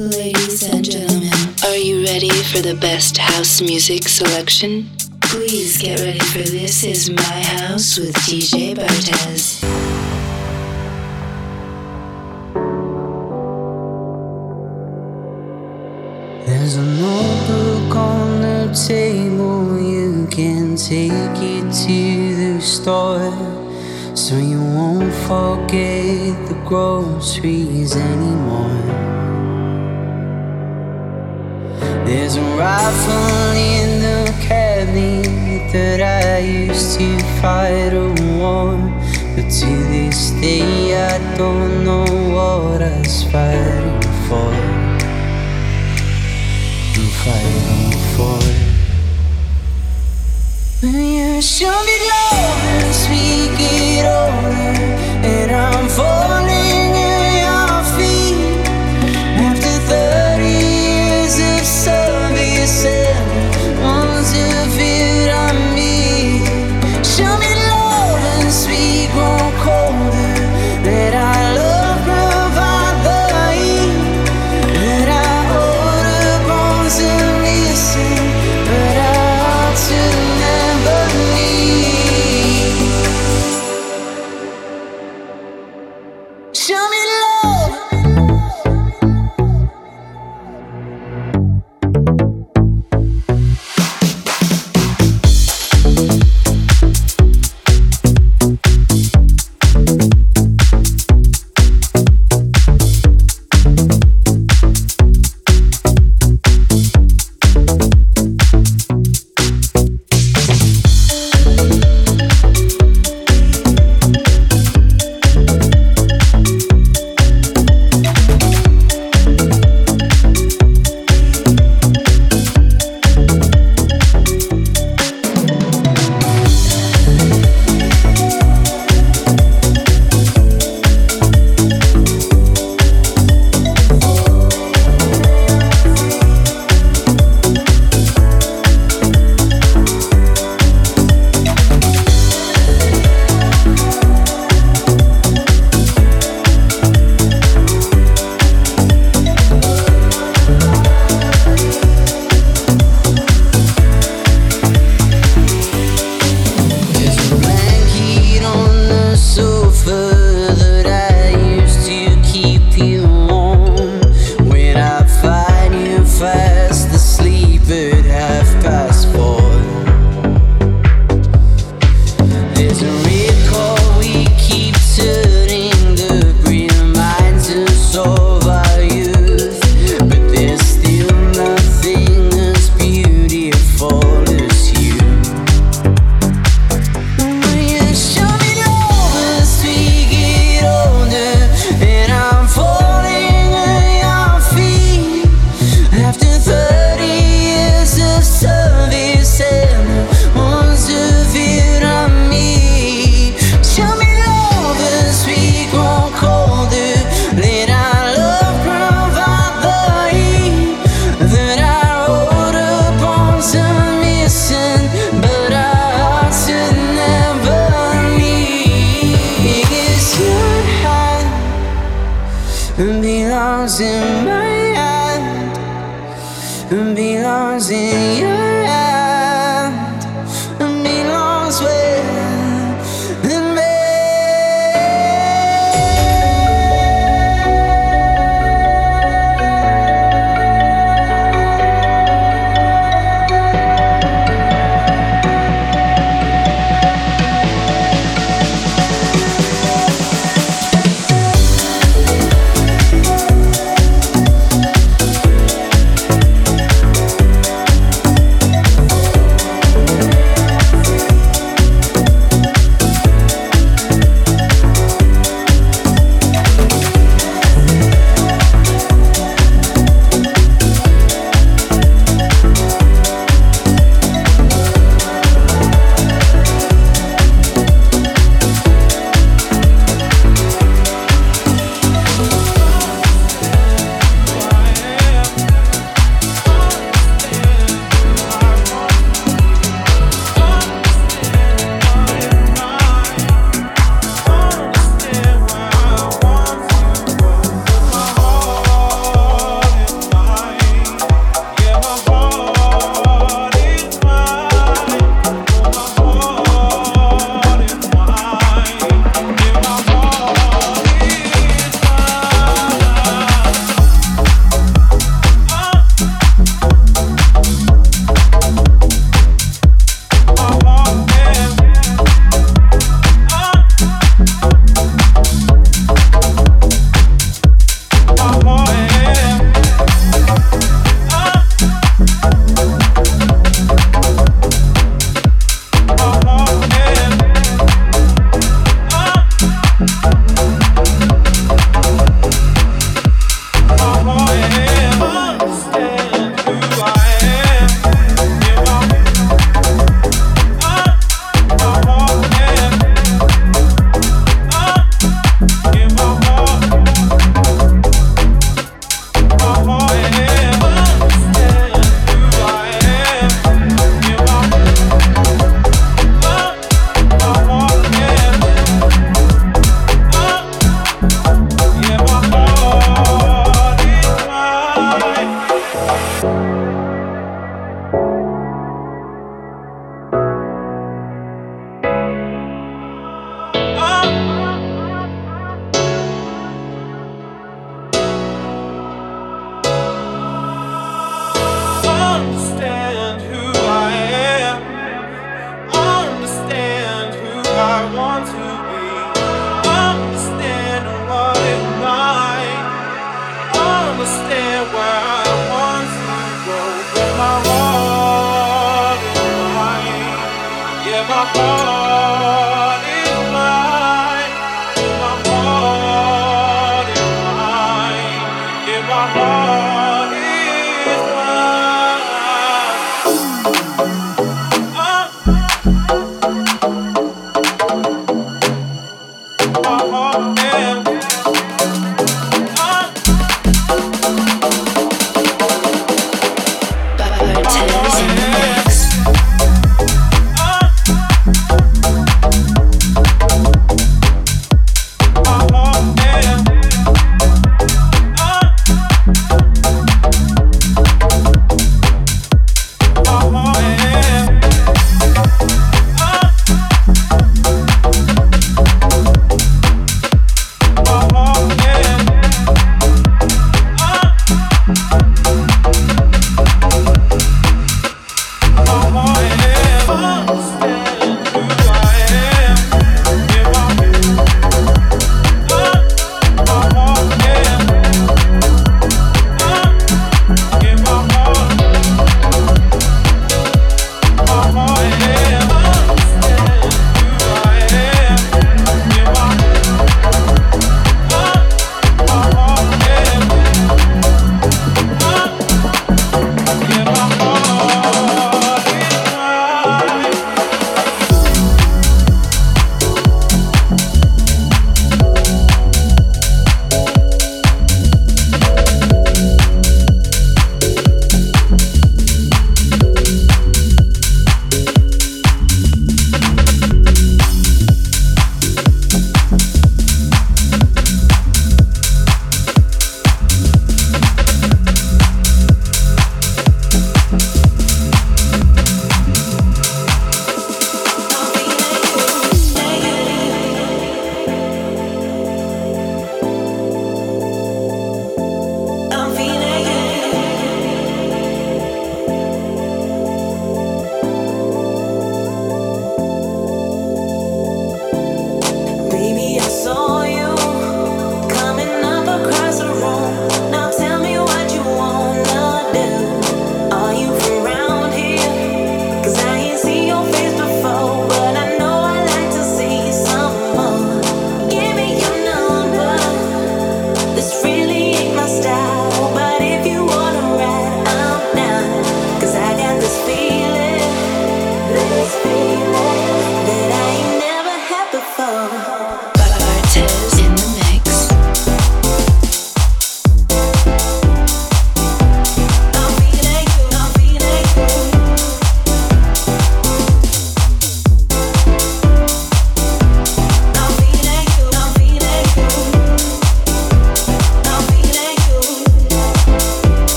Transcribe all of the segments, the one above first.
Ladies and gentlemen, are you ready for the best house music selection? Please get ready for This Is My House with DJ Bartez. There's a notebook on the table, you can take it to the store. So you won't forget the groceries anymore. There's a rifle in the cabinet that I used to fight a war. But to this day, I don't know what I was fighting for. I'm fighting for. When you show me love as we get older, and I'm falling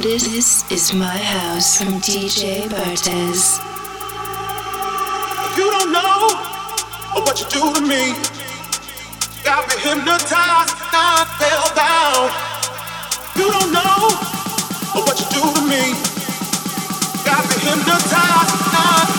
This is My House from DJ Bartez. You don't know what you do to me. Got me hypnotized, I fell down. You don't know what you do to me. Got me hypnotized, I,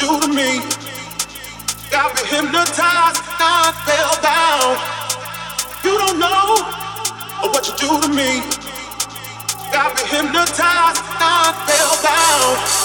do to me. Got me hypnotized, I fell down. You don't know what you do to me. Got me hypnotized, I fell down.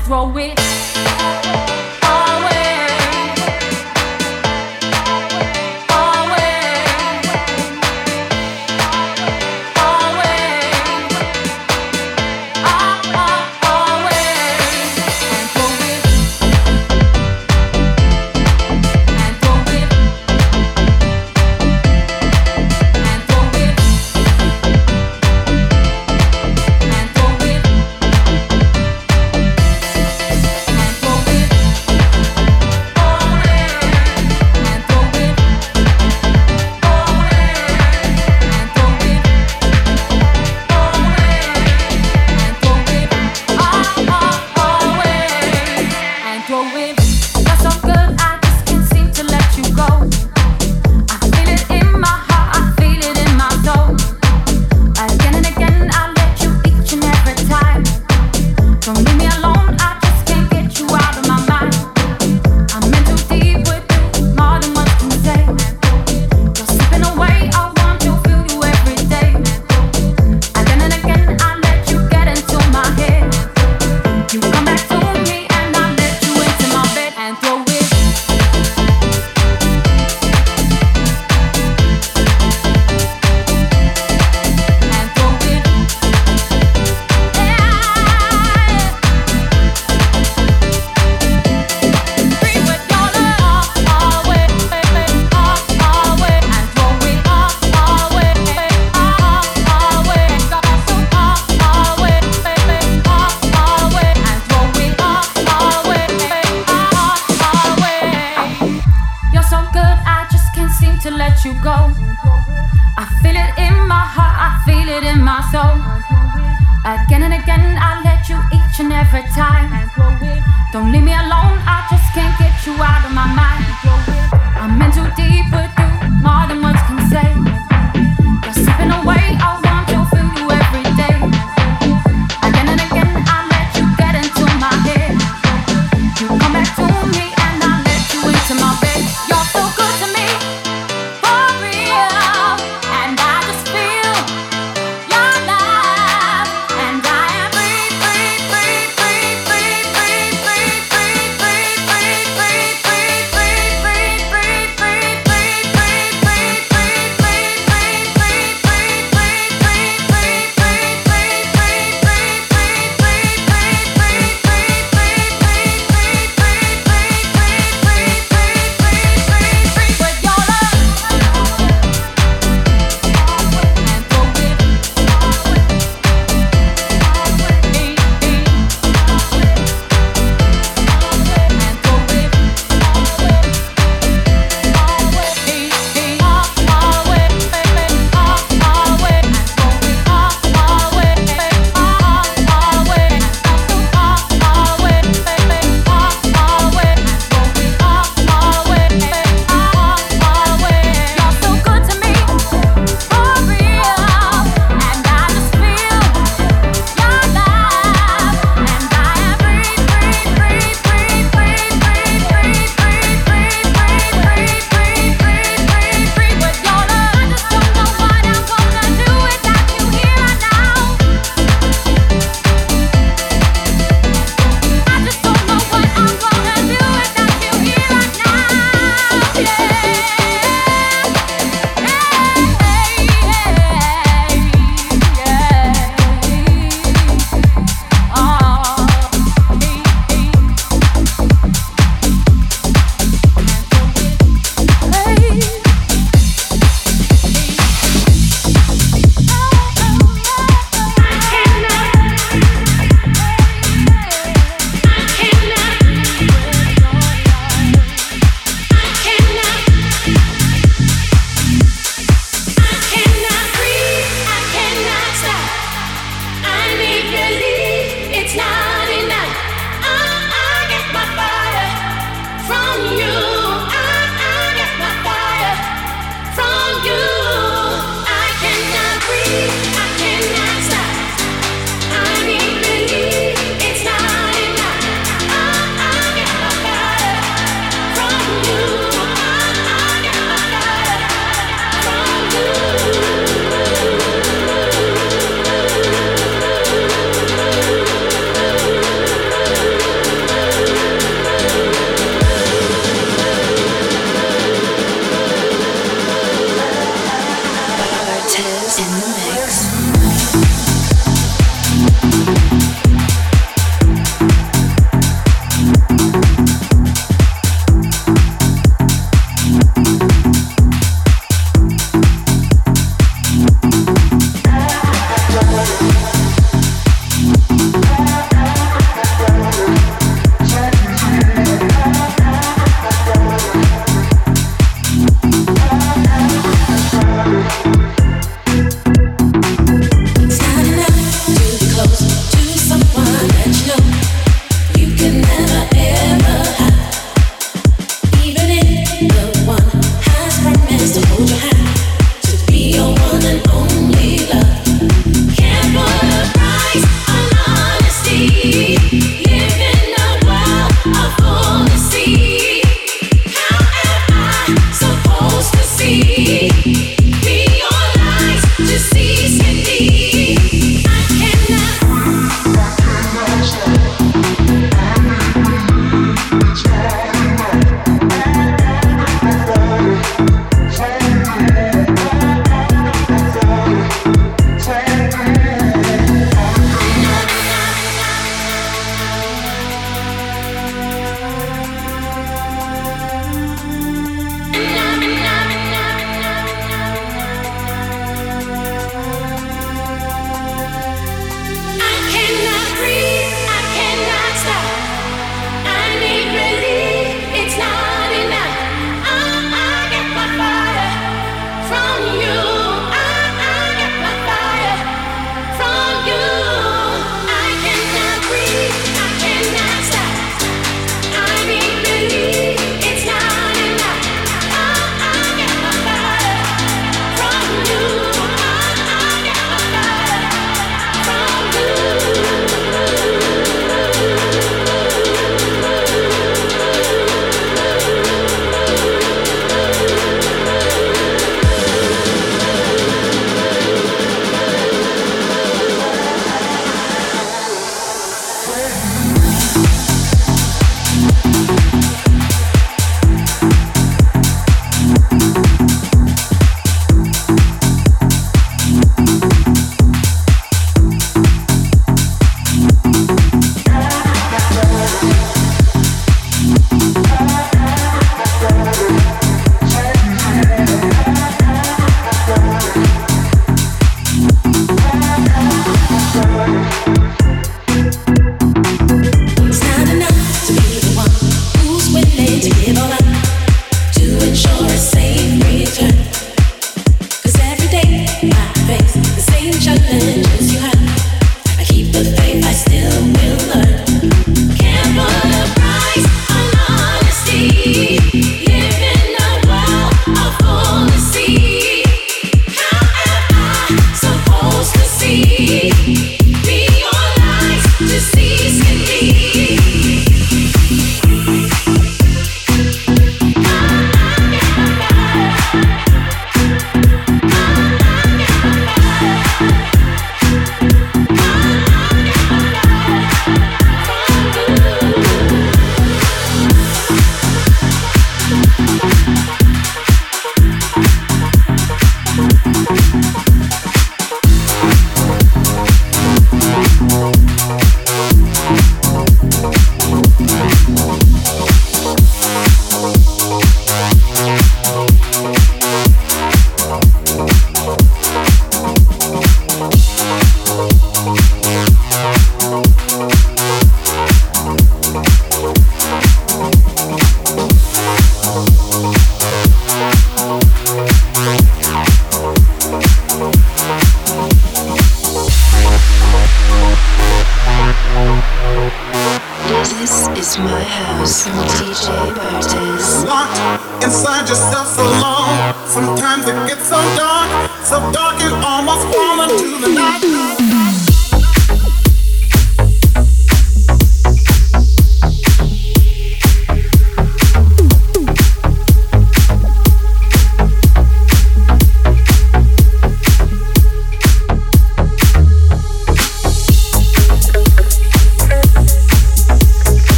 Throw it. Every time. Don't leave me alone.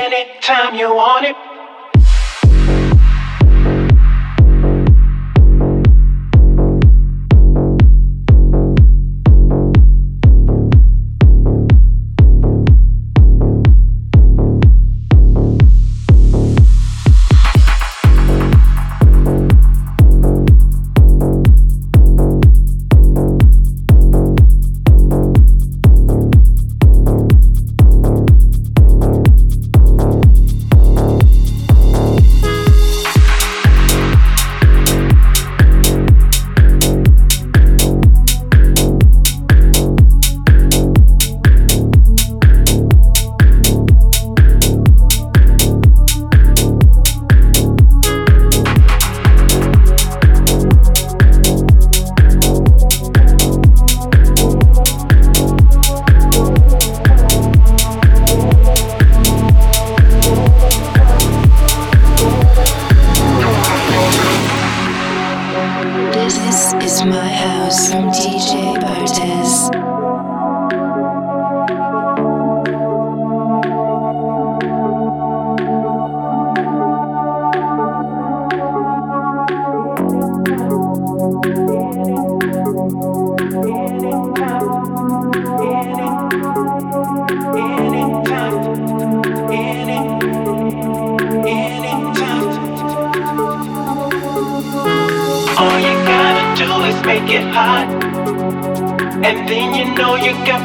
Anytime you want it.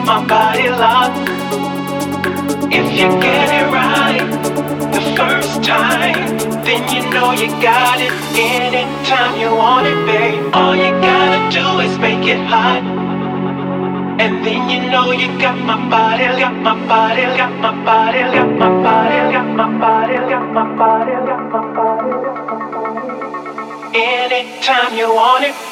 Body, got it. Anytime you get it right This curve time Then you know you got it Get in time you want it, babe. All you gotta do is make it hot. And then you know you got my body, got my body, got my body, got my body, got my body. Anytime you want it. Anytime you want it.